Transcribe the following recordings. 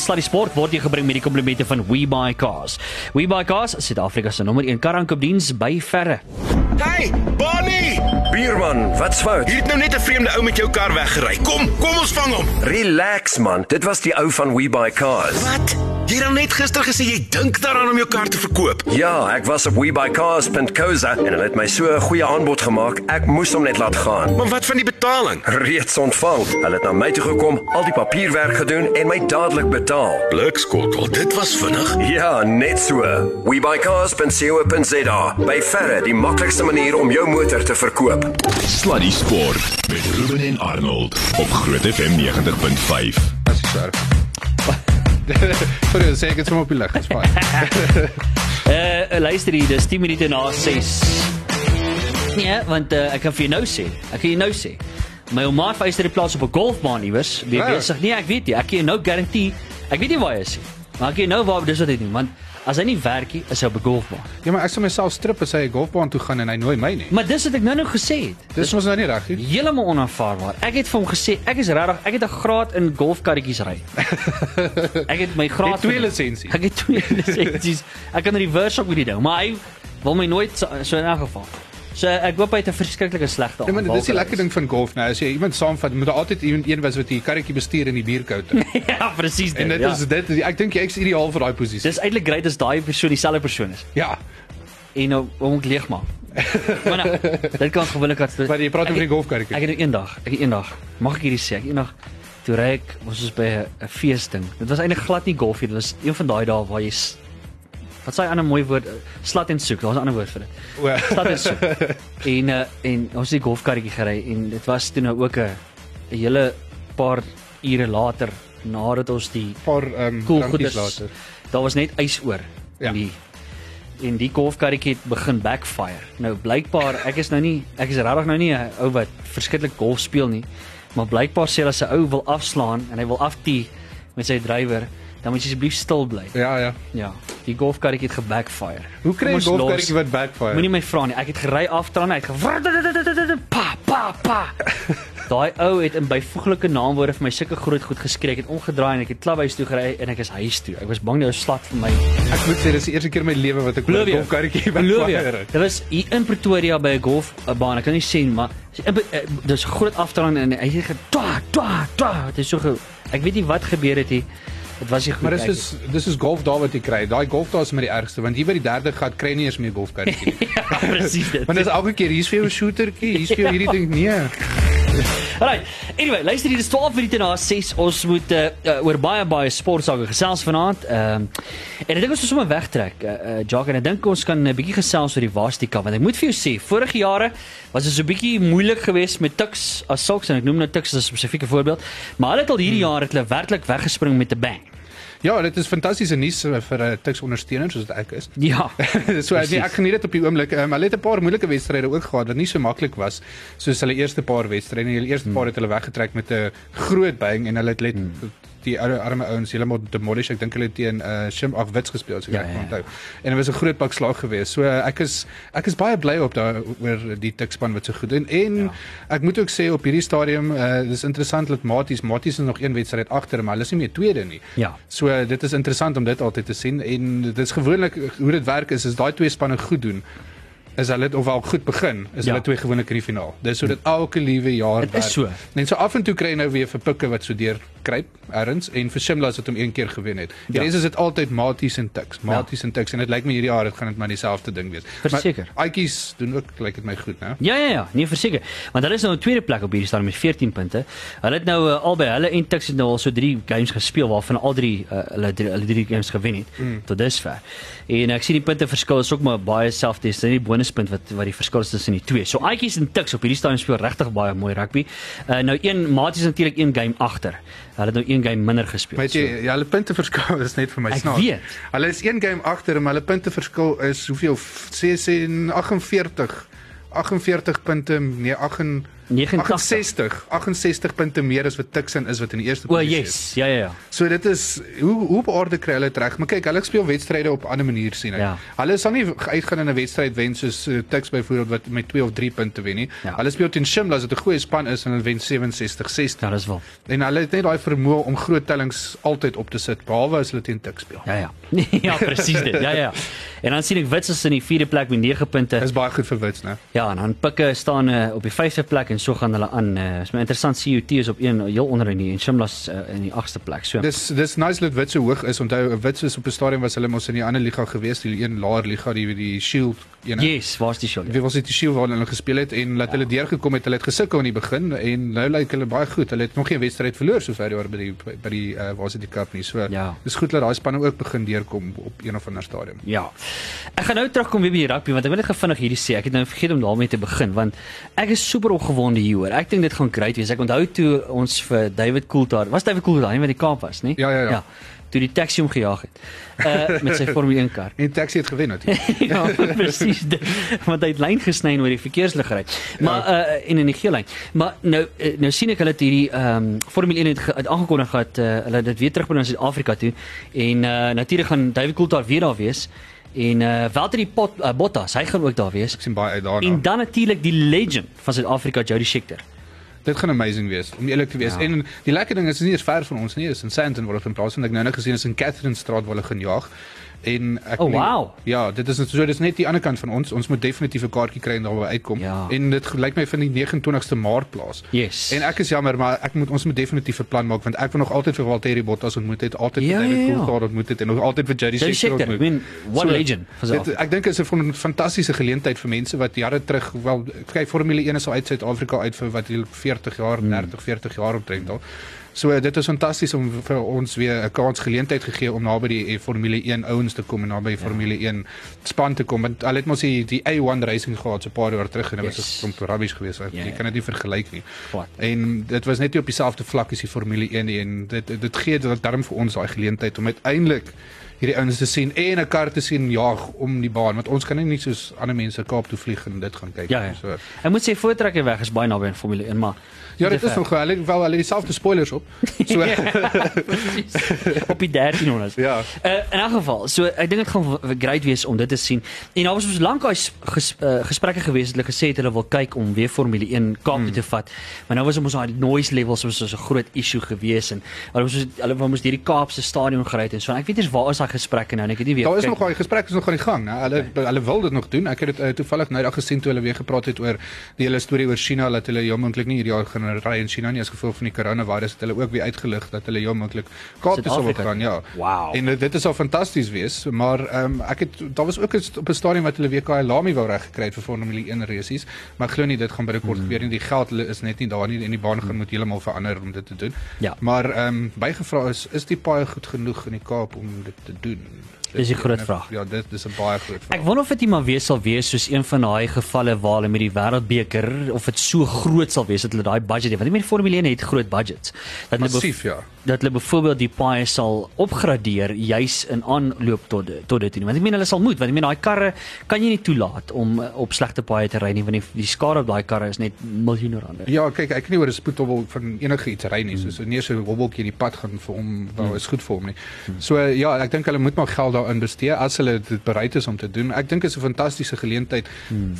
Sluddy Sport word jy gebring met die komplimente van WeBuyCars. WeBuyCars, Suid-Afrika se nommer 1 karankopdiens by verre. Hey, Bonnie! Bierman, wat's fout? Hier het nou net 'n vreemde ou met jou kar weggery. Kom, kom ons vang hom. Relax man, dit was die ou van We Buy Cars. Wat? Jy het dan net gister gesê jy dink daaraan om jou kar te verkoop. Ja, ek was op webuycars.co.za en hulle het my so 'n goeie aanbod gemaak. Ek moes hom net laat gaan. Maar wat van die betaling? Reeds ontvang. Hulle het na my toe gekom, al die papierwerk gedoen en my dadelik betaal. Blikskottel, dit was vinnig. Ja, net so. webuycars.co.za. By verre die maklikste manier om jou motor te verkoop. Sluddy Sport met Ruben en Arnold op Groot FM 90.5. As ek sê. Sorry, sê ek het sommer op die lig gespaar. Uh luister hier, dis 10 minute na 6. Nee, want uh, ek kan vir jou nou sê. Ek kan jou nou sê. My ouma het vyster die plaas op 'n golfbaan iewers. Wie Ja. besig? Nee, ek weet nie. Ek kan jou nou garandeer. Ek weet nie waar hy is nie. Maar ek jou nou waar dis wat hy doen, want as hy nie werk nie, is hy op 'n golfbaan. Ja, maar ek sal myself strip as hy 'n golfbaan toe gaan en hy nooi my nie. Maar dis wat ek nou nou gesê het. Dis mos nou nie reg nie. Heeltemal onaanvaarbaar. Ek het vir hom gesê ek is regtig, ek het 'n graad in golfkarretjies ry. ek het my graad het twee lisensies. Ek het twee lisensies. Ek kan reverse ook met die ding, maar hy wil my nooit so, so in elk geval. So ek hoop hy het 'n verskriklike slegte Ja, maar dis die lekker ding van golf nou. As jy iemand saamvat, moet daar altyd iemand een wees wat die karretjie bestuur in die bierkouter. ja, presies dit. En dit ja. is dit ek dink jy ek's ideaal vir daai posisie. Dis eintlik great as daai persoon dieselfde persoon is. Ja. En nou hom ek leeg maak. maar nou, dit kan gewoonlik as Maar jy praat oor die golfkarretjie. Ek het nou eendag, ek het eendag, mag ek hierdie sê, ek eendag toe ry ek ons was by 'n feesding. Dit was eintlik glad nie golf nie, dit was een van daai dae waar jy Wat sê 'n ander mooi woord? Slat en soek. Daar's 'n ander woord vir dit. O. Slat en soek. en uh, en ons het die golfkarretjie gery en dit was toe nou ook 'n 'n hele paar ure later nadat ons die paar ehm cool drankies goedes later. Daar was net ys oor Ja. in die en die golfkarretjie het begin backfire. Nou blykbaar, ek is nou nie ek is regtig nou nie 'n ou wat verskriklik golf speel nie, maar blykbaar sê as 'n ou wil afslaan en hy wil aftee met sy drywer, dan moet jy asseblief stil bly. Ja, ja. Ja, die golfkarretjie het gebackfire. Hoe kry 'n golfkarretjie wat backfire? Moenie my vra nie. Ek het gery aftraan, hy het ge pa pa pa. Daai ou het in byvoeglike naamwoorde vir my sulke groot goed geskree. Ek het omgedraai en ek het klubhuis toe gery en ek is huis toe. Ek was bang jy slat vir my. Ek moet sê dis die eerste keer in my lewe wat ek 'n golfkarretjie backfire. Dit was hier in Pretoria by 'n golfbaan. Ek kan nie nie, maar dis groot aftraan en hy het getwa twa twa. Dit is so ge, ek weet nie wat gebeur het hier. Dit was nie goed. Maar dis is dis is golf daar wat jy kry. Daai golf daar is met die ergste want hier by die derde gat kry jy nie eens meer golfkarretjie nie. ja, presies dit. Want dis elke keer hier's vir jou 'n shootertjie, hier's vir jou hierdie ding nee. Alright. Anyway, luister hier, dis 12 minute na 6. Ons moet uh, uh, oor baie baie sportsake gesels vanaand. Ehm uh, en ek dink ons moet sommer wegtrek. Uh, uh Jock en ek dink ons kan 'n bietjie gesels oor die Wastika want ek moet vir jou sê, vorige jare was dit so 'n bietjie moeilik geweest met Tuks as sulks en ek noem nou Tuks as 'n spesifieke voorbeeld, maar hulle het al hierdie jaar het hulle werklik weggespring met 'n bang. Ja, dit is fantastiese nuus eh, vir 'n uh, Tuks ondersteuner soos ek is. Ja. so nee, Precies. ek geniet dit op die oomblik. Um, hulle het 'n paar moeilike wedstryde ook gehad wat nie so maklik was soos hulle eerste paar wedstryde. Die eerste Hmm. paar het hulle weggetrek met 'n groot bang en hulle het let die ou arme ouens heeltemal demolish. Ek dink hulle teen uh, Shim ag Wits gespeel as ek Ja, reg ja, ja. onthou. En dit was 'n groot pak slag geweest. So uh, ek is ek is baie bly op daai oor die Tukspan wat so goed doen. En ja. ek moet ook sê op hierdie stadium uh, dis interessant dat Maties Maties is nog een wedstryd agter, maar hulle is nie meer tweede nie. Ja. So uh, dit is interessant om dit altyd te sien en dit is gewoonlik hoe dit werk is as daai twee spanne goed doen is hulle dit of al goed begin is Ja. hulle twee gewoonlik in die finaal. Dis so dit elke liewe jaar Dit is so. Net so af en toe kry jy nou weer vir Pikke wat so deur kruip erns en vir Shimla wat hom een keer gewen het. Die Ja. res is dit altyd Maties en Tuks, Maties en Tuks en dit lyk my hierdie jaar dit gaan dit maar dieselfde ding wees. Verseker. Maar Aitjies doen ook lyk dit my goed, né? Ja ja ja, nee verseker. Want hulle is nou in tweede plek op hierdie stadium met 14 punte. Hulle het nou uh, albei hulle en Tuks het nou al so 3 games gespeel waarvan al drie uh, hulle drie, hulle drie games gewen het mm. tot dusver. En ek sien die punte verskil is ook maar baie selfde. Dis nie die bonuspunt wat wat die verskil is tussen die twee. So Aitjies en Tuks op hierdie stadium speel regtig baie mooi rugby. Uh, nou een Maties natuurlik een game agter. Hulle het nou een game minder gespeel. Weet jy, ja, hulle punte verskil is net vir my Ek snaaks. weet. Hulle is een game agter, maar hulle punte verskil is hoeveel? 46 48 48 punte, nee 8 89. 68, 68 punte meer as wat Tucson is wat in die eerste O, posisie yes. Ja ja ja. So dit is hoe hoe op aarde kry hulle dit reg? Maar kyk, hulle speel wedstryde op 'n ander manier sien ek. Ja. Hulle sal nie uitgaan in 'n wedstryd wen soos uh, Tuks byvoorbeeld wat met 2 of 3 punte wen nie. Ja. Hulle speel teen Shimla as dit 'n goeie span is en hulle wen 67-60. Ja, dis wel. En hulle het net daai vermoë om groot tellings altyd op te sit behalwe as hulle teen Tuks speel. Ja ja. ja, presies dit. Ja ja. En dan sien ek Wits is in die 4de plek met 9 punte. Dis baie goed vir Wits, né? Ja, en dan Pikke staan uh, op die 5de plek en so gaan hulle aan. Uh, is my interessant CUT is op 1 heel onder in die en Shimla's uh, in die 8ste plek. So. Dis dis nice dat Wits so hoog is. Onthou Wits is op 'n stadium was hulle mos in die ander liga gewees, die een laer liga, die die Shield een. Yes, waar's die show? Wie was dit die Shield waar hulle gespeel het en laat ja. hulle deurgekom het. Hulle het gesukkel in die begin en nou lyk hulle baie goed. Hulle het nog geen wedstryd verloor sover die jaar by die by die uh, waar is dit die cup nie. So Ja. dis goed dat daai spanne ook begin deurkom op een of ander stadium. Ja. Ek gaan nou terugkom weer by die rugby want ek wil net vinnig hierdie sê. Ek het nou vergeet om daarmee te begin want ek is super opgewonde hieroor. Ek dink dit gaan great wees. Ek onthou toe ons vir David Coulthard, was David Coulthard nie wat die Kaap was, nie? Ja, ja, ja. ja. Toe die taxi hom gejaag het. Uh met sy Formule 1 kar. En Taxi het gewen natuurlik. ja, presies. Want hy het lyn gesny oor die verkeerslig gery. Maar uh en in die geel lyn. Maar nou uh, nou sien ek hulle het hierdie ehm um, Formule 1 het, ge- het aangekondig dat uh, hulle dit weer terugbring na Suid-Afrika toe en uh natuurlik gaan David Coulthard weer daar wees en uh Valtteri Pot, uh, Bottas, hy gaan ook daar wees. Ek sien baie uit daarna. En dan natuurlik die legend van Suid-Afrika, Jody Scheckter. Dit gaan amazing wees om eerlik te wees. Ja. En die lekker ding is dis nie eens ver van ons nie, is in Sandton waar hulle in plaas van ek nou net gesien is in Catherine Straat waar hulle gaan jaag. En ek Oh, wow. Ja, dit is net so dis net die ander kant van ons. Ons moet definitief 'n kaartjie kry en daar waar uitkom. Ja. En dit lyk my van die 29ste Maart plaas. Yes. En ek is jammer, maar ek moet ons moet definitief 'n plan maak want ek wil nog altyd vir Valtteri Bottas ontmoet het, altyd Ja, vir David ja, ja. Coulthard ontmoet het en nog altyd vir Jody Scheckter Scheckter, I ontmoet. mean, what a legend dit, ek dink is 'n fantastiese geleentheid vir mense wat jare terug wel kyk Formule 1 is al uit Suid-Afrika uit vir wat hier 40 jaar, Hmm. 30, 40 jaar omtrent al. So dit is fantasties om vir ons weer 'n kans geleentheid gegee om naby die eh, Formule 1 ouens te kom en naby die Formule 1 span te kom want hulle het mos die, die A1 racing gehad so 'n paar jaar terug en dit Yes. was 'n klomp rubbish geweest. Ja, Jy ja. kan dit nie vergelyk nie. Glad. En dit was net nie op dieselfde vlak as die Formule 1 nie en dit dit gee dit darm vir ons daai geleentheid om uiteindelik hierdie ouens te sien en 'n kar te sien jaag om die baan want ons kan nie net soos ander mense Kaap toe vlieg en dit gaan kyk Ja, ja. So. Ek moet sê voortrekker weg is baie naby aan Formule 1, maar Ja, dit is nog hulle wel hulle dieselfde spoilers op. So Presies. op die 1300s. Ja. Uh, in elk geval, so ek dink dit gaan great wees om dit te sien. En daar was ons lank al ges, uh, gesprekke gewees het hulle gesê het hulle wil kyk om weer Formule 1 Kaap Hmm. te vat. Maar nou was ons daai noise levels was so 'n groot issue gewees en hulle was hulle wou mos hierdie Kaapse stadion gery het en so en ek weet nie waar is daai gesprekke nou en ek het nie weer Daar is gekyk nog daai gesprek is nog aan die gang, né? Hulle hulle wil dit nog doen. Ek het dit uh, toevallig nou dag gesien toe hulle weer gepraat het oor die hele storie oor China dat hulle moontlik nie hierdie jaar gaan ry in China nie as gevolg van die coronavirus het hulle ook weer uitgelig dat hulle heel moontlik Kaap toe sou gaan, ja. Wow. En uh, dit is al fantasties wees, maar ehm um, ek het daar was ook op 'n stadium wat hulle WK Lami wou reg gekry het vir Formule 1 races, maar glo nie dit gaan binnekort Hmm. gebeur nie. Die geld is net nie daar nie en die baan gaan moet heeltemal verander om dit te doen. Ja. Maar ehm um, bygevra is is die paai goed genoeg in die Kaap om dit te doen? Dis die groot vraag. Ja, dit is 'n baie groot vraag. Ek wonder of dit nie maar weer sal wees soos een van daai gevalle waar hulle met die wêreldbeker of dit so groot sal wees dat hulle daai budget het. Want ek meen Formule 1 het groot budgets. Dat hulle Massief, ja. dat hulle byvoorbeeld die paai sal opgradeer juis in aanloop tot tot dit toe. Want ek meen hulle sal moet, want ek meen daai karre kan jy nie toelaat om uh, op slegte paaie te ry nie want die, die skade op daai karre is net miljoene rande. Ja, kyk, ek kan nie oor 'n spoedhobbel van enige iets ry nie. Soos nie so 'n hobbeltjie in die pad gaan vir hom, wel is goed vir hom nie. So ja, ek dink hulle moet maar geld daarin bestee as hulle dit bereid is om te doen. Ek dink dit is 'n fantastiese geleentheid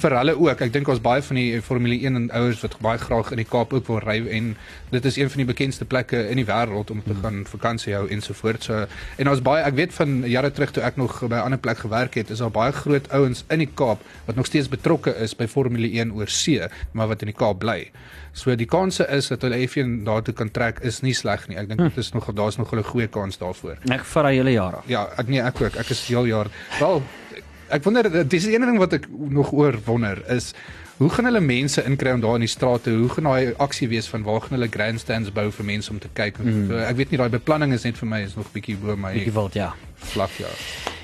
vir hulle ook. Ek dink ons baie van die Formule 1 en ouers wat baie graag in die Kaap ook wil ry en dit is een van die bekendste plekke in die wêreld om te gaan vakansie hou ensovoorts. So en ons baie ek weet van jare terug toe ek nog by 'n ander plek gewerk het, is daar baie groot ouens in die Kaap wat nog steeds betrokke is by Formule 1 oor see, maar wat in die Kaap bly. So die kanse is dat hulle effens daartoe kan trek is nie sleg nie. Ek dink dit is nog daar's nog 'n goeie kans daarvoor. Ek vat daai hele jaar. Ja, ek nee, ek ook. Ek is heel jaar. Wel, ek wonder dis die een ding wat ek nog oor wonder is hoe gaan hulle mense inkry om daar in die strate? Hoe gaan daai aksie wees van waar gaan hulle grandstands bou vir mense om te kyk? Mm. So, ek weet nie daai beplanning is net vir my is nog bietjie bo my Bietjie wild, ja. vlak ja.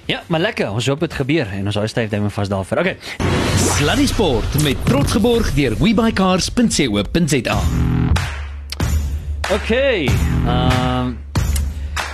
Ja, maar lekker. Ons hoop dit gebeur en ons hou styf duime vas daarvoor. Okay. Sluddy Sport met trots geborg deur webycars.co.za. Okay. Ehm um,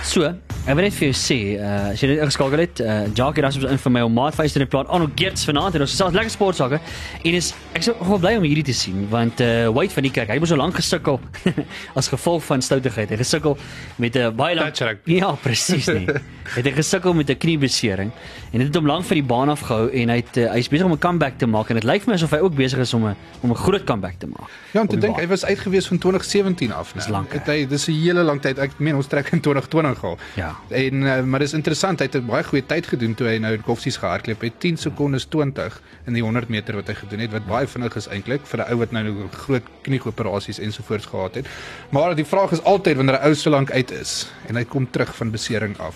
so, Ek wil net vir jou sê, uh, as jy dit ingeskakel het, uh, Jackie Rasmus in vir my om maat vyster in plaas Arno Geerts vanaand en ons selfs lekker sport sake. En is ek sou gewoon bly om hierdie te sien want uh, White van die kerk, hy het so lank gesukkel as gevolg van stoutigheid. Hy gesukkel met 'n uh, baie lank. Ja, presies nie. het hy gesukkel met 'n kniebesering en dit het hom lank vir die baan afgehou en hy het uh, hy's besig om 'n comeback te maak en dit lyk vir my asof hy ook besig is om 'n om 'n groot comeback te maak. Ja, om te Op die dink hy was uitgewees van 2017 af. Dis nou. lank, hè? Het Hy dis 'n hele lang tyd. Ek meen ons trek in 2020 al. Ja. En uh, maar dis interessant, hy het 'n baie goeie tyd gedoen toe hy nou in Koffsies gehardloop het. 10 sekondes 20 in die 100 meter wat hy gedoen het wat baie vinnig is eintlik vir 'n ou wat nou groot knieoperasies ensovoorts gehad het. Maar die vraag is altyd wanneer 'n ou so lank uit is en hy kom terug van besering af,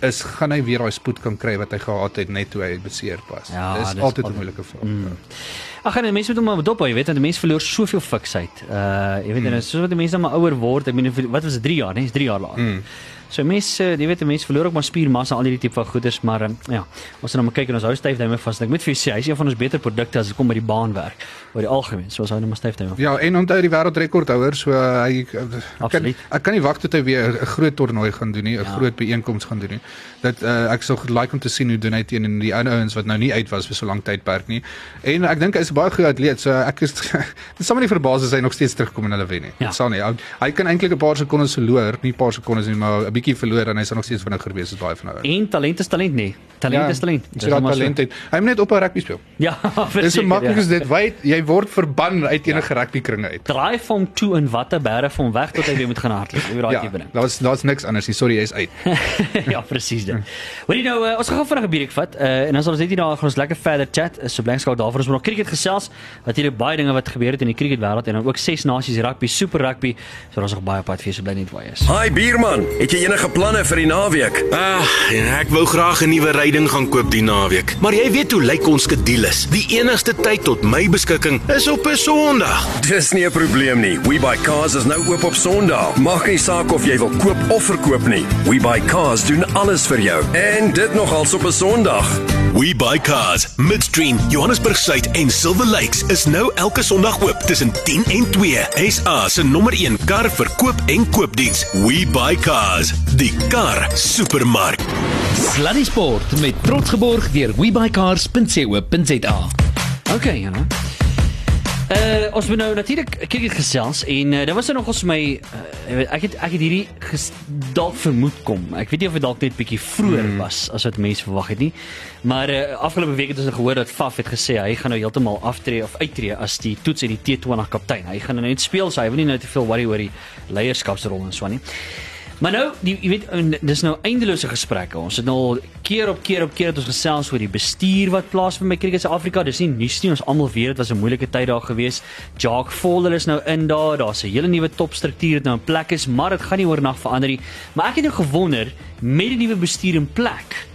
is gaan hy weer daai spoed kan kry wat hy gehad het net toe hy beseer was. Ja, dis dis altyd 'n moeilike vraag. Mm. Ag en mense moet hom maar dop hou, jy weet, want mense verloor soveel fiksheid. Uh jy weet en soos wat die mense dan maar ouer word, ek meen wat was dit 3 jaar, nee, is 3 jaar laat. Mm. So mense, jy weet, mense verloor ook maar spiermassa al hierdie tipe van goeders, maar um, ja, ons moet nou maar kyk en ons hou styfduime vas. Ek moet vir jou sê, hy is een van ons beter produkte as dit kom by die baanwerk oor die algemeen. So ons hou nou maar styfduime. Ja, en onthou die wêreldrekordhouer, so uh, hy kan, Absoluut. ek kan nie wag tot hy weer 'n groot toernooi gaan doen nie, 'n Ja. groot byeenkoms gaan doen nie. Dat uh, ek sou like om te sien hoe doen hy teen die ander ouens wat nou nie uit was vir so lank tydperk nie. En ek dink hy's 'n baie goeie atleet, so ek is dit sal my nie verbaas as hy nog steeds terugkom en hulle wen nie. Ja. Dit sal nie. Hy, hy kan eintlik 'n paar sekondes verloor, nie 'n paar sekondes nie, maar 'n bietjie verloor en hy sal nog steeds vinniger wees as baie van hulle. En talent is talent nie. Talent is talent. Dis so. talent het. Hy moet net op 'n rugby speel. Ja, Dis so maklik ja. as dit. Weet, jy word verban uit enige ja. rugbykringe uit. Draai hom toe in watter vir hom weg tot hy weer moet gaan hardloop. Jy weet daai Ja, tipe ding. daar's daar's niks anders nie. Sorry, jy's uit. ja, presies dit. Hoorie nou, uh, ons gaan gou vinnig 'n breek vat uh, en dan sal ons net hier daar gaan ons lekker verder chat. Uh, so bly skakel daarvoor. Ons moet nog cricket gesels. Natuurlik baie dinge wat gebeur het in die cricket wêreld en dan ook ses nasies rugby, super rugby. So daar's nog baie pad vir so bly net waar jy is. Hi buurman, het jy enige planne vir die naweek? Ah, en ek wou graag 'n nuwe ryding gaan koop die naweek. Maar jy weet hoe lyk ons skedules. Die enigste tyd tot my beskikking is op 'n Sondag. Dis nie 'n probleem nie. We Buy Cars is nou oop op Sondag. Maak nie saak of jy wil koop of verkoop nie. We Buy Cars doen alles vir jou. En dit nogals op 'n Sondag. We buy cars. Midstream, Johannesburg Suid en Silver Lakes is nou elke Sondag oop tussen 10 en 2. SA se nommer 1 kar verkoop en koopdiens. We buy cars. Die kar supermark. Sluddy Sport met trots geborg deur webycars.co.za. Okay, ja. nou. Uh ons moet nou natuurlik cricket gesels en uh, dit was er nog ons my uh, ek het ek het hierdie dalk vermoed kom. Ek weet nie of dit dalk net bietjie vroeër Hmm. was as wat mense verwag het nie. Maar uh, afgelope week het ons gehoor dat Faf het gesê hy gaan nou heeltemal aftree of uittreë as die toets en die T20 kaptein. Hy gaan nou net speel, so hy wil nie nou te veel worry oor die leierskapsrol en so aan nie. Maar nou, die, jy weet, dis nou eindelose gesprekke. Ons het nou al keer op keer op keer het ons gesels oor die bestuur wat plaasvind by Cricket Suid-Afrika. Dis nie nuus nie. Ons almal weet dit was 'n moeilike tyd daar gewees. Jacques Voller is nou in daar. Daar's 'n hele nuwe topstruktuur wat nou in plek is, maar dit gaan nie oornag verander nie. Maar ek het nou gewonder met die nuwe bestuur in plek.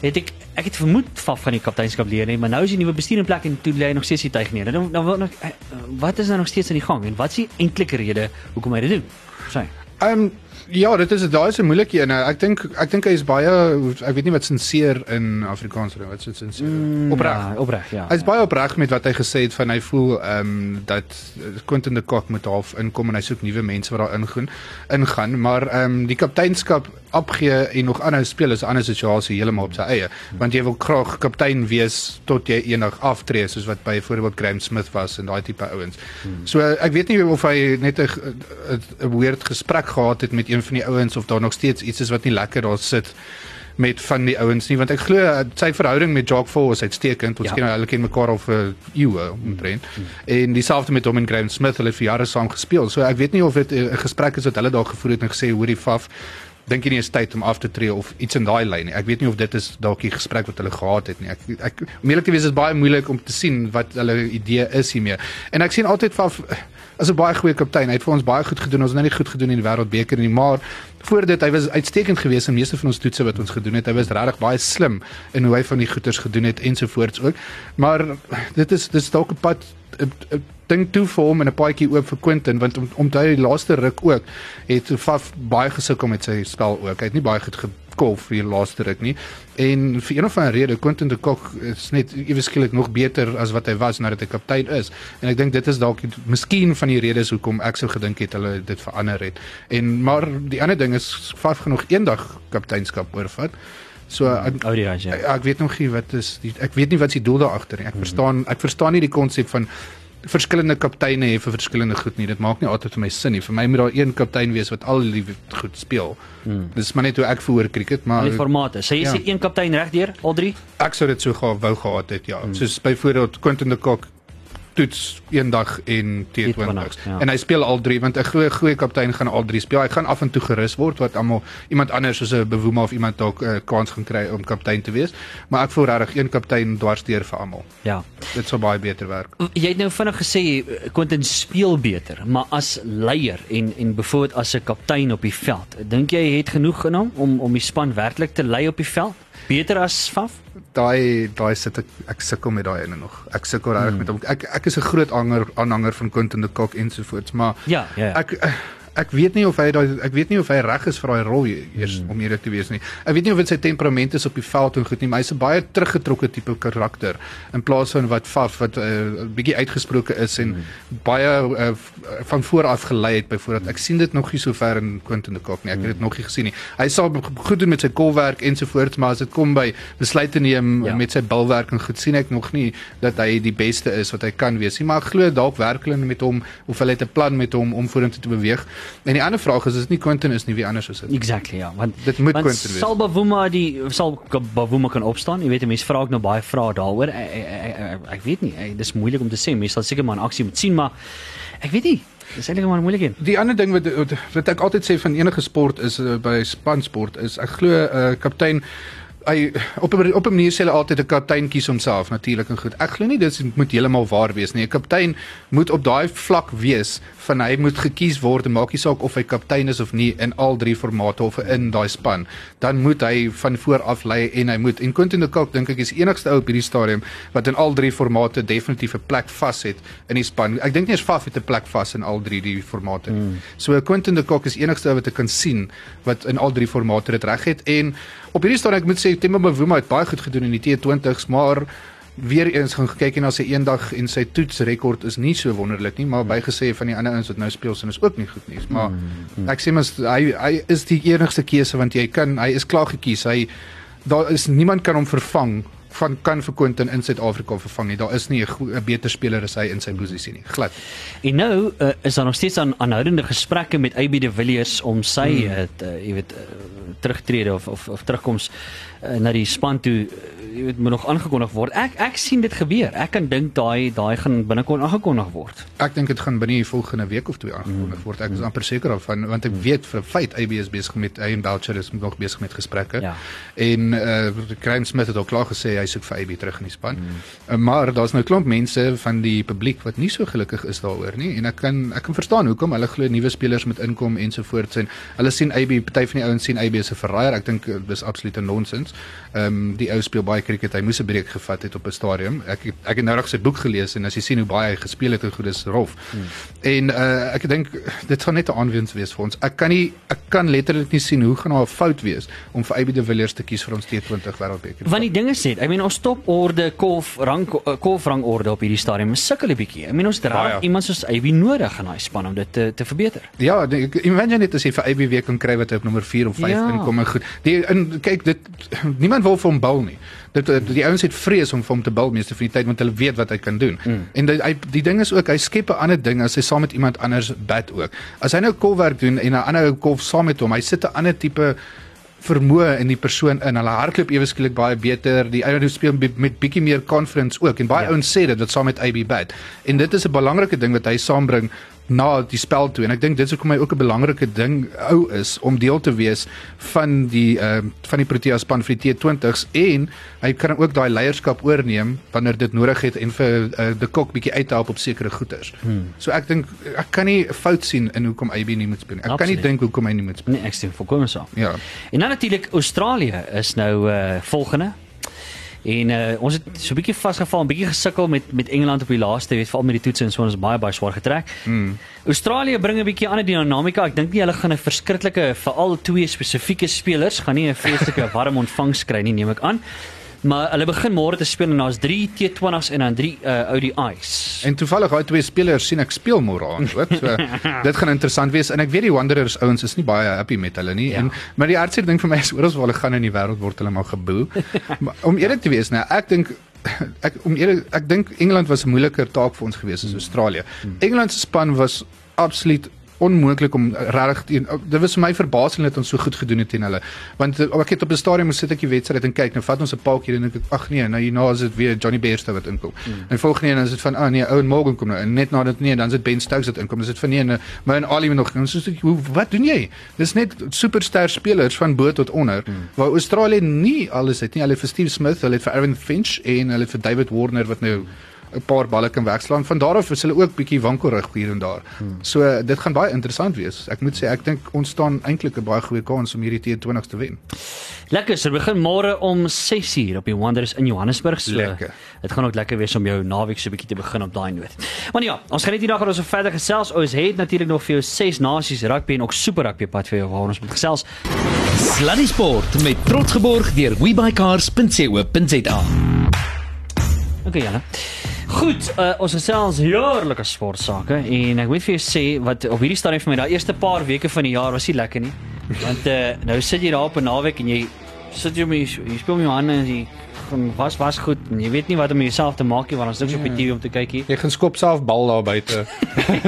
Het ek ek het vermoed Faf gaan die kapteinskap leer nie, maar nou is die nuwe bestuur in plek en toe lê hy nog steeds nie tuig neer. Nou nou wil nog eh, wat is nou nog steeds aan die gang en wat is die eintlike rede hoekom hy dit doen? Sê. Ehm um, ja, dit is daai is 'n moeilike een. Ek dink ek dink hy is baie ek weet nie wat sinseer in Afrikaans is. Wat is sinseer? Mm, opreg. Ja, opreg, ja. Hy's baie opreg met wat hy gesê het van hy voel ehm um, dat eh, Quentin de Kock moet half inkom en hy soek nuwe mense wat daar ingaan ingaan, maar ehm um, die kapteinskap opgee en nog aanhou speel is 'n ander situasie heeltemal op sy eie, want jy wil graag kaptein wees tot jy eendag aftree soos wat byvoorbeeld Graham Smith was en daai tipe ouens. So ek weet nie of hy net 'n 'n weird gesprek gehad het met een van die ouens of daar nog steeds iets is wat nie lekker daar sit met van die ouens nie want ek glo sy verhouding met Jacques Vaux is uitstekend. Ons Ja. ken hulle ken mekaar al vir eeue omtrent. Mm. En dieselfde met hom en Graham Smith, hulle het vir jare saam gespeel. So ek weet nie of dit 'n gesprek is wat hulle daar gevoer het en gesê hoorie Faf dink jy nie is tyd om af te tree of iets in daai lyn nie. Ek weet nie of dit is dalk die gesprek wat hulle gehad het nie. Ek ek om eerlik te wees is baie moeilik om te sien wat hulle idee is hiermee. En ek sien altyd Faf as 'n baie goeie kaptein. Hy het vir ons baie goed gedoen. Ons het nou nie goed gedoen in die wêreldbeker nie, maar voor dit hy was uitstekend geweest in meeste van ons toetse wat ons gedoen het. Hy was regtig baie slim in hoe hy van die goeters gedoen het ensovoorts ook. Maar dit is dis dalk 'n pad 'n ding toe vir hom en 'n paadjie oop vir Quentin want om om hy die laaste ruk ook het Faf baie gesukkel met sy spel ook. Hy het nie baie goed gekolf vir die laaste ruk nie. En vir een of ander rede Quentin de Kock is net ewe skielik nog beter as wat hy was nadat hy kaptein is. En ek dink dit is dalk miskien van die redes hoekom ek sou gedink het hulle dit verander het. En maar die ander ding is Faf genoeg eendag kapteinskap oorvat. So ek, Ou die range. Ja. Ja, ek weet nog nie wat is die ek weet nie wat se doel daar agter nie. Ek verstaan ek verstaan nie die konsep van verskillende kapteine hê vir verskillende goed nie. Dit maak nie altyd vir my sin nie. Vir my moet daar een kaptein wees wat al die goed speel. Hmm. Dis maar net hoe ek verhoor cricket, maar die formate. So jy Ja. sê een kaptein regdeur, al drie? ek sou dit so gou wou gehad het, ja. Hmm. Soos byvoorbeeld Quentin de Kock toets eendag en T20 T20, ja. en hy speel al drie want 'n goeie goeie kaptein gaan al drie speel. Hy gaan af en toe gerus word wat almal iemand anders soos 'n Bewuma of iemand dalk 'n uh, kans gaan kry om kaptein te wees, maar ek voel regtig een kaptein dwarsdeur vir almal. Ja. Dit sou baie beter werk. Jy het nou vinnig gesê eh, Quentin speel beter, maar as leier en en byvoorbeeld as 'n kaptein op die veld, dink jy hy het genoeg in hom om om die span werklik te lei op die veld? Beter as Faf? Daai daai sit ek ek sukkel met daai ene nog. Ek sukkel regtig hmm. met hom. Ek ek is 'n groot aanhanger aanhanger van Quentin de Kock ensovoorts, maar Ja, ja, ja. Ek ek weet nie of hy daai ek weet nie of hy reg is vir daai rol eers mm. om eerlik te wees nie. Ek weet nie of dit sy temperament is op die veld en goed nie, maar hy's 'n baie teruggetrokke tipe karakter in plaas van wat Faf wat 'n uh, bietjie uitgesproke is en mm. baie uh, van voor af gelei het byvoorbeeld. Ek sien dit nog nie so ver in Quentin de Kock nie. Ek het dit nog nie gesien nie. Hy sal goed doen met sy kolwerk ensovoorts, maar as dit kom by besluite neem ja. met sy bilwerk en goed sien ek nog nie dat hy die beste is wat hy kan wees nie, maar ek glo dalk werk hulle met hom of hulle het 'n plan met hom om vorentoe te beweeg. En die ander vraag is is nie Quentin is nie wie anders is dit. Exactly, ja, want Dit moet want Quentin wees. Sal Bavuma die sal Bavuma kan opstaan? Jy weet mense vra ook nou baie vrae daaroor. Ek, ek, ek, ek, ek weet nie. Ek, dis moeilik om te sê. Mense sal seker maar in aksie moet sien, maar ek weet nie. Dis eintlik maar moeilik een. Die ander ding wat wat, wat ek altyd sê van enige sport is uh, by spansport is ek glo 'n uh, kaptein hy op 'n op 'n manier sê hulle altyd 'n kaptein kies homself natuurlik en goed. Ek glo nie dit moet heeltemal waar wees nie. 'n Kaptein moet op daai vlak wees van hy moet gekies word en maak nie saak of hy kaptein is of nie in al drie formate of in daai span. Dan moet hy van voor af lei en hy moet en Quentin de Kock dink ek is enigste ou op hierdie stadium wat in al drie formate definitief 'n plek vas het in die span. Ek dink nie eens Faf het 'n plek vas in al drie die formate nie. Hmm. So Quentin de Kock is enigste ou wat ek kan sien wat in al drie formate dit reg het en op hierdie stadium ek moet sê Temba Bavuma het baie goed gedoen in die T20s, maar weer eens gaan kyk en na sy eendag en sy toetsrekord is nie so wonderlik nie, maar bygesê van die ander ouens wat nou speel sin is ook nie goed nie. Maar ek sê mens hy hy is die enigste keuse want jy kan hy is klaar gekies. Hy daar is niemand kan hom vervang van kan vir Quentin in Suid-Afrika vervang nie. Daar is nie 'n beter speler as hy in sy posisie nie. Glad. En nou uh, is daar nog steeds aan aanhoudende gesprekke met AB de Villiers om sy hmm. uh, t- jy weet uh, terugtrede of of, of terugkoms uh, na die span toe uh, jy weet moet nog aangekondig word. Ek ek sien dit gebeur. Ek kan dink daai daai gaan binnekort aangekondig word. Ek dink dit gaan binne die volgende week of twee aangekondig word. Ek is amper seker daarvan want ek weet vir 'n feit AB is besig met Ian Belcher is nog besig met gesprekke. Ja. En uh Graham Smith het al klaar gesê hy soek vir AB terug in die span. Mm. Maar daar's nou 'n klomp mense van die publiek wat nie so gelukkig is daaroor nie en ek kan ek kan verstaan hoekom hulle glo nuwe spelers moet inkom ensovoorts en hulle sien AB party van die ouens sien AB as 'n verraaier. Ek dink uh, dis absolute nonsens. Ehm um, die ou speel baie cricket. Hy moes 'n breek gevat het op 'n stadium. Ek ek het nou reg sy boek gelees en as jy sien hoe baie hy gespeel het en goed is rof. Hmm. En uh, ek dink dit gaan net 'n aanwinst wees vir ons. Ek kan nie ek kan letterlik nie sien hoe gaan daar 'n fout wees om vir AB de Villiers te kies vir ons T20 wêreldbeker. Want die ding is net, I mean ons toporde kolf rang uh, kolfrangorde op hierdie stadium sukkel 'n bietjie. I mean ons raak iemand soos AB nodig in daai span om dit te te verbeter. Ja, die- ek imagine net as jy vir AB weer kan kry wat hy op nommer 4 of 5 Ja. inkom en goed. Die in kyk dit niemand wil vir hom bal nie. Dit eh, die ouens het vrees om vir hom te bal meeste van die tyd want hulle weet wat hy kan doen. Mm. En die, hy die ding is ook hy skep 'n ander ding as hy saam met iemand anders bat ook. As hy nou kolwerk doen en 'n ander ou kolf saam met hom, hy sit 'n ander tipe vermoë in die persoon in. Hulle hardloop ewe skielik baie beter. Die ouens speel met, bietjie meer confidence ook en baie ja. ouens sê dit wat saam met AB bat. En dit is 'n belangrike ding wat hy saambring na die spel toe en ek dink dit is hoekom hy ook 'n belangrike ding ou is om deel te wees van die ehm uh, van die Protea span vir die T20s en hy kan ook daai leierskap oorneem wanneer dit nodig het en vir uh, de Kok bietjie uit te help op sekere goeters. Hmm. So ek dink ek kan nie fout sien in hoekom AB nie moet speel nie. Ek kan nie dink hoekom hy nie moet speel. Nee, ek stem volkomme saam. Ja. En dan natuurlik Australië is nou uh volgende. En uh, ons het so 'n bietjie vasgeval, 'n bietjie gesukkel met met Engeland op die laaste, weet veral met die toetse en so ons baie baie swaar getrek. Mm. Australië bring 'n bietjie ander dinamika. Ek dink nie hulle gaan 'n verskriklike veral twee spesifieke spelers gaan nie 'n vreeslike warm ontvangs kry nie, neem ek aan. Maar hulle begin môre te speel en daar's 3 T20s en dan 3 uh, ODI's. En toevallig daai twee spelers sien ek speel môre aan, ook. So dit gaan interessant wees en ek weet die Wanderers ouens is nie baie happy met hulle nie. Ja. En maar die hartseer ding vir my is oral waar hulle gaan in die wêreld word hulle maar geboe. maar om eerlik te wees, nou ek dink ek om eerlik ek dink Engeland was 'n moeiliker taak vir ons gewees as Australië. Engeland se span was absoluut onmoontlik om regtig teen dit was vir my verbasing dat ons so goed gedoen het teen hulle. Want uh, ek het op 'n stadium gesit ek die wedstryd en kyk nou vat ons 'n paaltjie en dink ek ag nee nou hierna is dit weer Johnny Bairstow wat inkom. Mm. en volgende een is dit van ah nee Owen Morgan kom nou. En net nadat nee dan is dit Ben Stokes wat inkom. Is dit van nee nee, maar en Ali nog. En so hoe wat doen jy? Dis net superster spelers van bo tot onder mm. waar Australië nie alles het nie. Hulle het vir Steve Smith hulle het vir Aaron Finch en hulle het vir David Warner wat nou 'n paar balle kan wegslaan. Van daar af is hulle ook bietjie wankelrig hier en daar. Hmm. So dit gaan baie interessant wees. Ek moet sê ek dink ons staan eintlik 'n baie goeie kans om hierdie T20s te wen. Lekker, so begin môre om 6uur op die Wanderers in Johannesburg. So Lekker. Dit gaan ook lekker wees om jou naweek so bietjie te begin op daai noot. Maar ja, ons gaan net hierdie dag gaan ons verder gesels. Ons het natuurlik nog vir jou ses nasies rugby en ook super rugby pad vir jou waar ons moet gesels. Sluddy Sport met trots geborg deur webycars.co.za. Okay, Janne. Goed, uh, ons gesels heerlike sportsake en ek moet vir jou sê wat op hierdie stadium vir my daai eerste paar weke van die jaar was nie lekker nie. Want uh, nou sit jy daar op 'n naweek en jy sit jy met jy speel met jou hande en jy gaan was was goed en jy weet nie wat om jouself te maak nie want ons niks op die TV om te kyk hier. Jy gaan skop self bal daar buite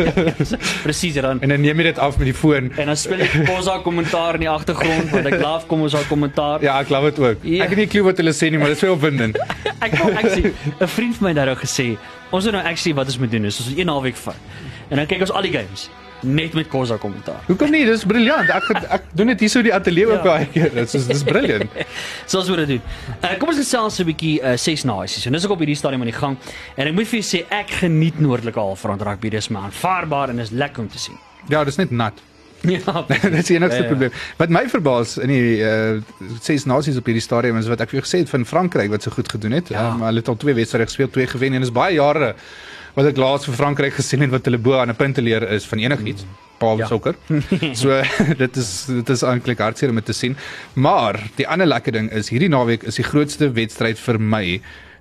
Presies dan. en dan neem jy dit af met die foon. En dan speel ek Kosa kommentaar in die agtergrond want ek love kom ons al kommentaar. Ja, ek glo dit ook. Ja. Ek het nie 'n klou wat hulle sê nie, maar dit is baie opwindend. Ek wou actually 'n vriend van my het nou gesê, ons moet nou actually wat ons moet doen is ons moet een naweek vat. En dan kyk ons al die games net met Kosa kommentaar. Hoekom nie? Dis briljant. Ek ek doen dit hier so in die ateljee ook Ja. baie keer. Dit is dis briljant. So ons moet dit doen. Uh, kom ons gesels 'n bietjie uh, ses nasies. En dis ook op hierdie stadium aan die gang. En ek moet vir jou sê ek geniet noordelike halfrond rugby. Dis my aanvaarbaar en is lekker om te sien. Ja, dis net nat. Ja. Dit is die enigste Ja, ja. probleem. Wat my verbaas in die uh ses nasies op hierdie stadium is wat ek vir jou gesê het van Frankryk wat so goed gedoen het. Ja. Um, hulle het al twee wedstryde gespeel, twee gewen en dis baie jare wat ek laas vir Frankryk gesien het wat hulle bo aan 'n punt te leer is van enigiets. Paul Ja. ja. sokker. So dit is dit is eintlik hartseer om te sien. Maar die ander lekker ding is hierdie naweek is die grootste wedstryd vir my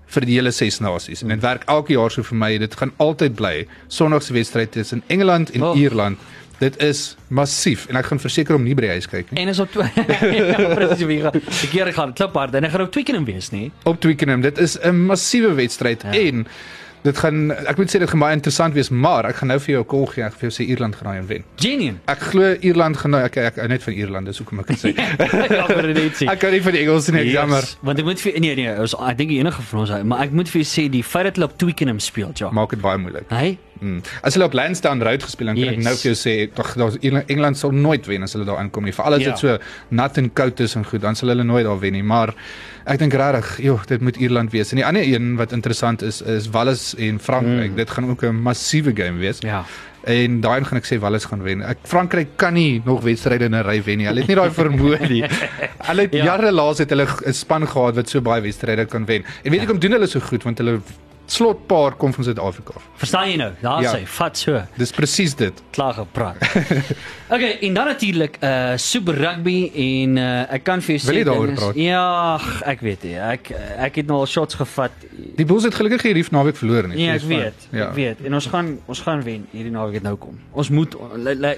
vir die hele ses nasies. En dit werk elke jaar so vir my. Dit gaan altyd bly. Sondag se wedstryd tussen Engeland en Oh. Ierland. Dit is massief en ek gaan verseker om nie by die huis kyk nie. En is op twee. ja, presies wie gaan. Die keer gaan kliphard en ek gaan ook Twickenham wees, nie? Op Twickenham, dit is 'n massiewe wedstryd ja. en dit gaan ek moet sê dit gaan baie interessant wees, maar ek gaan nou vir jou 'n call gee. Ek gaan vir jou sê Ierland gaan daai een wen. Genian. Ek glo Ierland gaan nou ek ek, ek net van Ierland, dis hoekom ek dit sê. ja, vir dit sê. ek kan nie van die Engels nie, ek jammer. Want ek moet vir nee nee, ons ek dink die enige van ons, maar ek moet vir jou sê die feit dat hulle op Twickenham speel, ja. Maak dit baie moeilik. Hy Mm. As hulle op Lansdowne Road gespeel het, kan Yes. ek nou vir jou sê, tog daar's Engeland sal nooit wen as hulle daar aankom nie. Veral as Ja. dit so nat en koud is en goed, dan sal hulle nooit daar wen nie. Maar ek dink regtig, joh, dit moet Ierland wees. En die ander een wat interessant is, is Wales en Frankryk. Mm. Dit gaan ook 'n massiewe game wees. ja. En daai een gaan ek sê Wales gaan wen. Ek Frankryk kan nie nog wedstryde in 'n ry wen nie. Hulle het nie daai vermoë nie. Hulle het Ja. ja. jare laas het hulle 'n span gehad wat so baie wedstryde kan wen. En weet jy ja. kom doen hulle so goed want hulle slotpaar kom van Suid-Afrika. Verstaan jy nou? Daar Ja. sê, vat so. Dis presies dit. Klaar gepraat. okay, en dan natuurlik uh Super Rugby en uh ek kan vir jou sê Wil jy daaroor praat? Ja, ek weet nie. Ek ek het nou al shots gevat. Die Bulls het gelukkig hierdie naweek verloor nie. Ja, ek Dis fyn. weet. Ek weet. En ons gaan ons gaan wen hierdie naweek het nou kom. Ons moet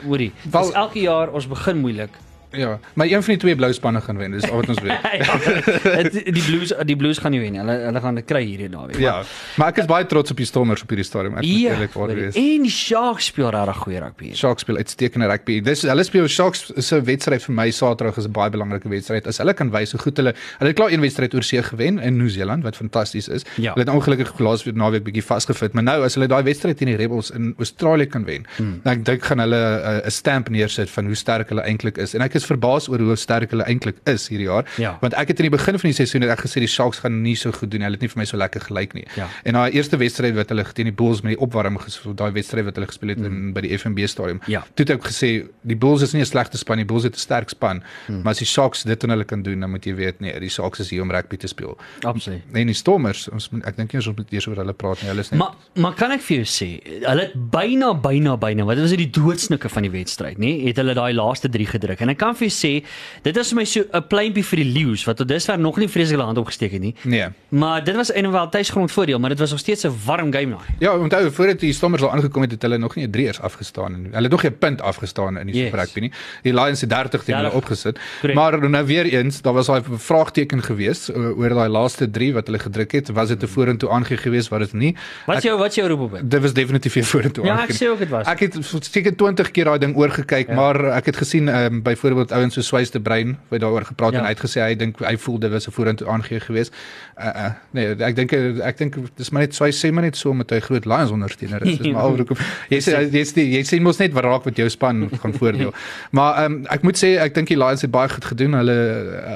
hoorie. Dis elke jaar ons begin moeilik. Ja, maar een van die twee blou spanne gaan wen. Dis al wat ons weet. ja, die Blues die Blues gaan nie wen nie. Hulle hulle gaan dit kry hierdie naweek. ja, maar ek is baie trots op die Stormers op hierdie stadium. Ek moet Ja, eerlik waar wees. en die Sharks speel regtig goeie rugby. Sharks speel uitstekende rugby. Dis hulle speel Sharks se wedstryd vir my Saterdag is 'n baie belangrike wedstryd. As hulle kan wys hoe goed hulle hulle het klaar een wedstryd oor see gewen in Nieu-Seeland wat fantasties is. Ja. Hulle het ongelukkig laas weer naweek bietjie vasgevit, maar nou as hulle daai wedstryd teen die Rebels in Australië kan wen, hmm. dan ek dink gaan hulle 'n uh, stamp neersit van hoe sterk hulle eintlik is. En ek is is verbaas oor hoe sterk hulle eintlik is hierdie jaar. Ja. Want ek het in die begin van die seisoen ek gesê die Sharks gaan nie so goed doen. Hulle het nie vir my so lekker gelyk nie. Ja. En daai eerste wedstryd wat hulle teen die Bulls met die opwarming gespeel, daai wedstryd wat hulle gespeel het in by die FNB stadion. Mm. Ja. Toe het ek gesê die Bulls is nie 'n slegte span nie. Die Bulls het 'n sterk span. Mm. Maar as die Sharks dit aan hulle kan doen, dan moet jy weet nee, die Sharks is hier om rugby te speel. Absoluut. Nee, die Stormers, ons ek dink nie ons moet eers oor hulle praat nie. Hulle is net Maar maar kan ek vir jou sê, hulle het byna byna byna, wat was dit die doodsnikke van die wedstryd, nê? Het hulle daai laaste 3 gedruk. En ek kan vir jou sê, dit is vir my so 'n pleintjie vir die leeu's wat tot dusver nog nie vreeslik hulle hand opgesteek het nie. nee. Maar dit was eenoor tuisgrond voordeel, maar dit was nog steeds 'n warm game daai. Ja, onthou voordat die Stormers al aangekom het, het hulle nog nie 'n 3ers afgestaan nie. Hulle het nog geen punt afgestaan in die Yes. Super Rugby nie. Die Lions het 30 teen hulle 30. opgesit. Correct. Maar nou weer eens, daar was daai vraagteken geweest oor daai laaste 3 wat hulle gedruk het. Was dit te vorentoe aangee geweest, was dit nie? Wat Ek- jou wat jou roep op dit? Was definitief weer vorentoe Ja, ek sê ook dit was. Ek het seker 20 keer daai ding oorgekyk, ja. maar ek het gesien ehm um, byvoorbeeld ouens so Swys de Brein wat daaroor gepraat Ja. en hy het gesê hy dink hy voel dit was 'n vorentoe aangee geweest. Uh, uh, nee, ek dink ek dink dis maar net Swys sê maar net so omdat hy groot Lions ondersteuner is. Dis maar al hoekom. Jy sê jy sê jy sê mos net wat raak met jou span gaan voordeel. Maar ehm um, ek moet sê ek dink die Lions het baie goed gedoen. Hulle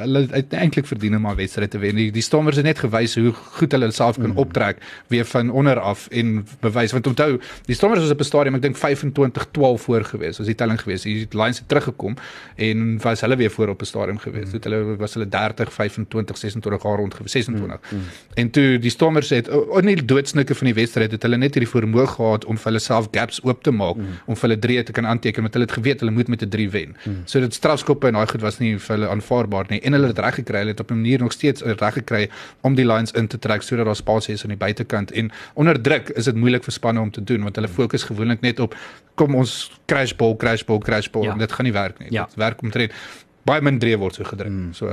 hulle het eintlik verdien om 'n wedstryd te wen. Die, die Stormers het net gewys hoe goed hulle self kan optrek weer van onder af en bewys want onthou die Stormers was op 'n stadium ek dink 25-12 voor gewees. Was die telling gewees. Die Lions het teruggekom en was hulle weer voor op 'n stadium gewees. Toe het hulle was hulle 30 25 26 jaar rond gewees 26. En toe die Stormers het in die doodsnikke van die wedstryd het hulle net hierdie vermoë gehad om vir hulle self gaps oop te maak om vir hulle drie te kan aanteken want hulle het geweet hulle moet met 'n 3 wen. So dit strafskoppe en daai goed was nie vir hulle aanvaarbaar nie en hulle het reg gekry. Hulle het op 'n manier nog steeds reg gekry om die Lions in te trek sodat daar spasie is aan die buitekant en onder druk is dit moeilik vir spanne om te doen want hulle fokus gewoonlik net op kom ons crash ball crash ball crash ball Ja. en dit gaan nie werk nie. Ja. Dit werk omtrent baie min drie word so gedruk. Mm, so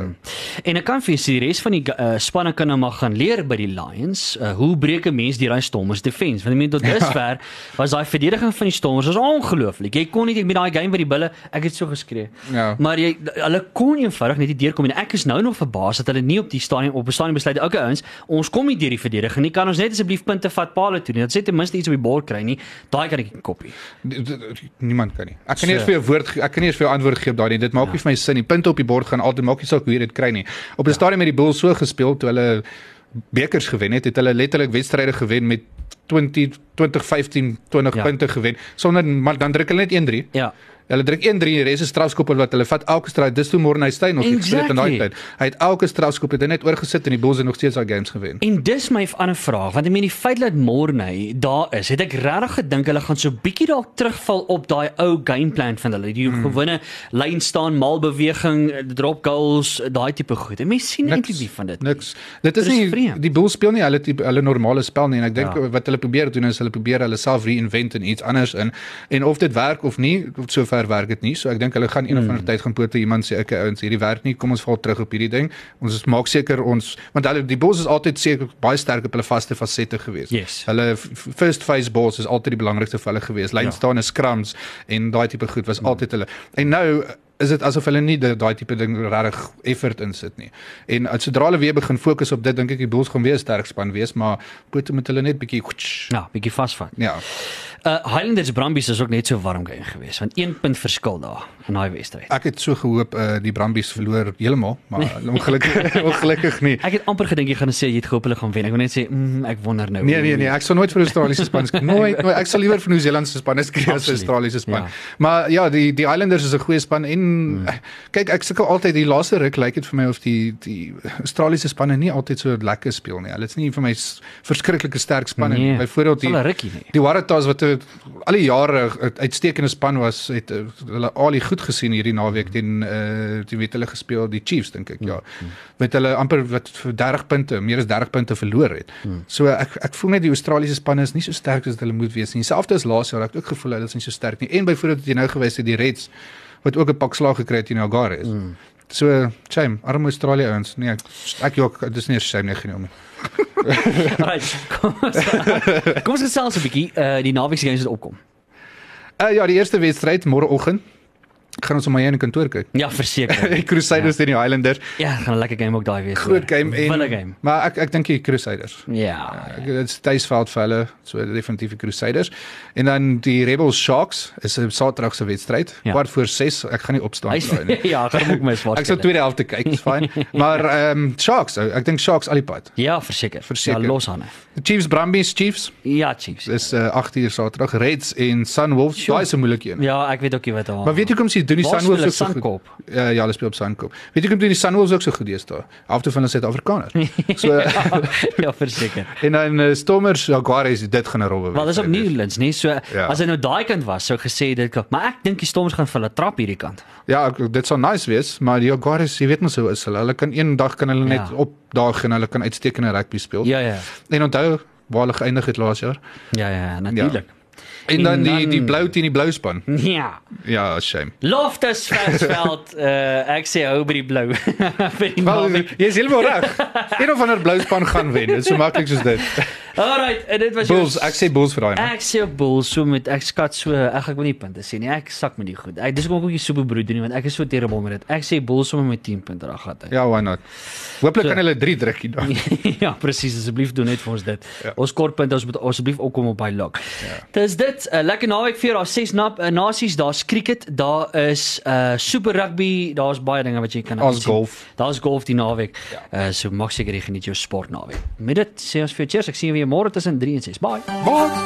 En ek kan vir jou sê die res van die uh, spanne kan nou maar gaan leer by die Lions. Uh, hoe breek 'n mens die daai Stormers defense? Want ek meen tot dusver was daai verdediging van die Stormers was ongelooflik. Jy kon nie met daai game by die bulle, ek het so geskree. Ja. Maar jy hulle kon eenvoudig net nie deurkom nie. Ek is nou nog verbaas dat hulle nie op die stadion op 'n stadion besluit het, okay ouens, ons kom nie deur die verdediging nie. Kan ons net asseblief punte vat paal toe nie. Dat sê ten minste iets op die bord kry nie. Daai kan ek nie kopie. Niemand kan nie. Ek kan So- nie eens vir jou woord ek kan nie eens vir jou antwoord gee op daai nie. Dit maak nie vir my sin nie. Punte op die bord gaan altyd maak nie saak hoe jy dit kry nie. Op 'n stadium met die Bulls so gespeel toe hulle bekers gewen het, het hulle letterlik wedstryde gewen met 20 20 15 20 Ja. punte gewen sonder maar dan druk hulle net 1-3. Ja. Hulle druk 1-3 en die res is strafskoppe wat hulle vat elke stryd. Dis toe Morne Steyn nog exactly. gespeel het in daai tyd. Hy het elke strafskop het hy net oorgesit en die Bulls het nog steeds daai games gewen. En dis my ander vraag, want ek meen die feit dat Morney daar is, het ek regtig gedink hulle gaan so bietjie dalk terugval op daai ou gameplan van hulle. Die Hmm. gewone lyn staan, malbeweging, drop goals, daai tipe goed. En mense sien eintlik nie van dit. Niks. Dit is Dit is nie vreemd. die Bulls speel nie hulle tipe hulle normale spel nie en ek dink ja. wat hulle probeer doen is hulle probeer hulle self reinvent en iets anders in en of dit werk of nie, sover werk dit nie. So ek dink hulle gaan een of Hmm. ander tyd gaan pote iemand sê okay ouens, hierdie werk nie, kom ons val terug op hierdie ding. Ons is- maak seker ons want hulle die Bulls is altyd seker baie sterk op hulle vaste fasette gewees. Yes. Hulle first phase balls is altyd die belangrikste vir hulle gewees. Lyn Ja. ja. staan en scrums en daai tipe goed was altyd hulle. En nou is dit asof hulle nie da- daai tipe ding regtig effort insit nie. En as sodra hulle weer begin fokus op dit, dink ek die Bulls gaan weer 'n sterk span wees, maar moet hulle net bietjie Ja, bietjie vasvat. ja. Uh Highlanders Brumbies is ook net so warm game geweest, want 1 punt verskil daar in daai wedstryd. Ek het so gehoop uh, die Brumbies verloor heeltemal, maar ongelukkig ongelukkig nie. Ek het amper gedink jy gaan sê jy het gehoop hulle gaan wen. Ek wou net sê, mm, ek wonder nou. Nee nee nee, ek sal nooit vir Australiese span skree. Nooit, nooit. Ek sal liewer vir Nieu-Seeland se span skree as Absoluut. Australiese span. Ja. Ja. Maar ja, die die Islanders is 'n goeie span en hmm. kyk ek sukkel altyd die laaste ruk lyk dit vir my of die die Australiese spanne nie altyd so lekker speel nie. Hulle is nie vir my verskriklike sterk spanne nie. Nee, Byvoorbeeld die rukkie nie. Die Waratahs wat 'n al die jare 'n uitstekende span was, het uh, hulle al die goed gesien hierdie naweek teen uh die weet hulle gespeel die Chiefs dink ek ja. Met hulle amper wat vir 30 punte, meer as 30 punte verloor het. So ek ek voel net die Australiese spanne is nie so sterk as hulle moet wees nie. Selfs as laas jaar ek ook gevoel hulle is nie so sterk nie. En byvoorbeeld jy nou gewys het die Reds wat ook 'n pak slag gekry het teen Algarve is. Mm. So, shame, arme Australië ouens. Nee, ek ek ook dis nie 'n shame nie genoem nie. Right. Kom ons Kom ons gesels 'n bietjie uh die naweek se games wat opkom. Uh ja, die eerste wedstryd môreoggend Gaan ons op my in die kantoor kyk. Ja, verseker. Die Crusaders teen die Highlanders. ja, gaan 'n lekker game ook daai wees. Groot game en Wille game. Maar ek ek dink die Crusaders. Ja. Dit is tuisveld vir hulle, so definitief die Crusaders. En dan die Rebels Sharks is 'n Saterdag se wedstryd, Ja. kwart voor 6. Ek gaan nie opstaan daai nie. ja, gaan hom ook mis Ek sal tweede helfte kyk, is fyn. Maar ehm um, Sharks, ek dink Sharks al die pad. Ja, verseker. Verseker. Ja, los aan. Chiefs Brumbies Chiefs Ja, Chiefs. is uh, 8 uur Saterdag. Reds en Sunwolves, Sure. daai is 'n moeilike een. Ja, ek weet ook nie wat daar. Maar weet jy hoekom sê doen die Sunwolves ook so goed? Sunkop? Ja, ja, hulle speel op Sunkop. Weet jy hoekom doen die Sunwolves ook so goed deesdae? Halfte van hulle is Suid-Afrikaners. So ja, verseker. en dan uh, Stormers Jaguars, dit gaan 'n robbe wees. Wel, dis op Newlands, nee. So Ja. as hy nou daai kant was, sou gesê dit kan. Maar ek dink die Stormers gaan vir hulle trap hierdie kant. Ja, ek- dit sal nice wees, maar die Jaguars, jy weet mos hoe is hulle. Hulle kan een dag kan hulle net Ja. Opdaag en hulle kan uitstekende rugby speel. Ja, ja. En onthou waar hulle geëindig het laas jaar. Ja, ja, natuurlik. En dan En die dan- die blou teen die blou span. Ja. Ja, shame. Loftus Versveld, uh, ek sê hou by die blou. die Wel, jy is heeltemal reg. Een of ander blou span gaan wen. Dit is so maklik soos dit. Alright, en dit was jou- Bulls, ek sê Bulls vir daai. man. Ek sê Bulls so met ek skat so ek ek wil nie punte sê nie. Ek sak met die goed. Ek dis hoekom ek ook nie superbroed doen nie want ek is so terrible met dit. Ek sê Bulls sommer met 10 punte gat hy. Ja, why not? Hooplik So- kan hulle 3 druk hier dan. ja, presies. Asseblief doen net vir ons dit. Ja. Ons kort punte, ons moet asseblief ook kom op by lok. Ja. Dis dit. 'n uh, Lekker naweek vir jou. Daar's ses nap uh, nasies, daar's cricket, daar is uh super rugby, daar's baie dinge wat jy kan Daar's aansien. golf. Daar's golf die naweek. Ja. Uh so maak seker jy geniet jou sport naweek. Met dit sê ons vir cheers. Ek sien jou weer môre tussen 3 en 6. Bye. Bye.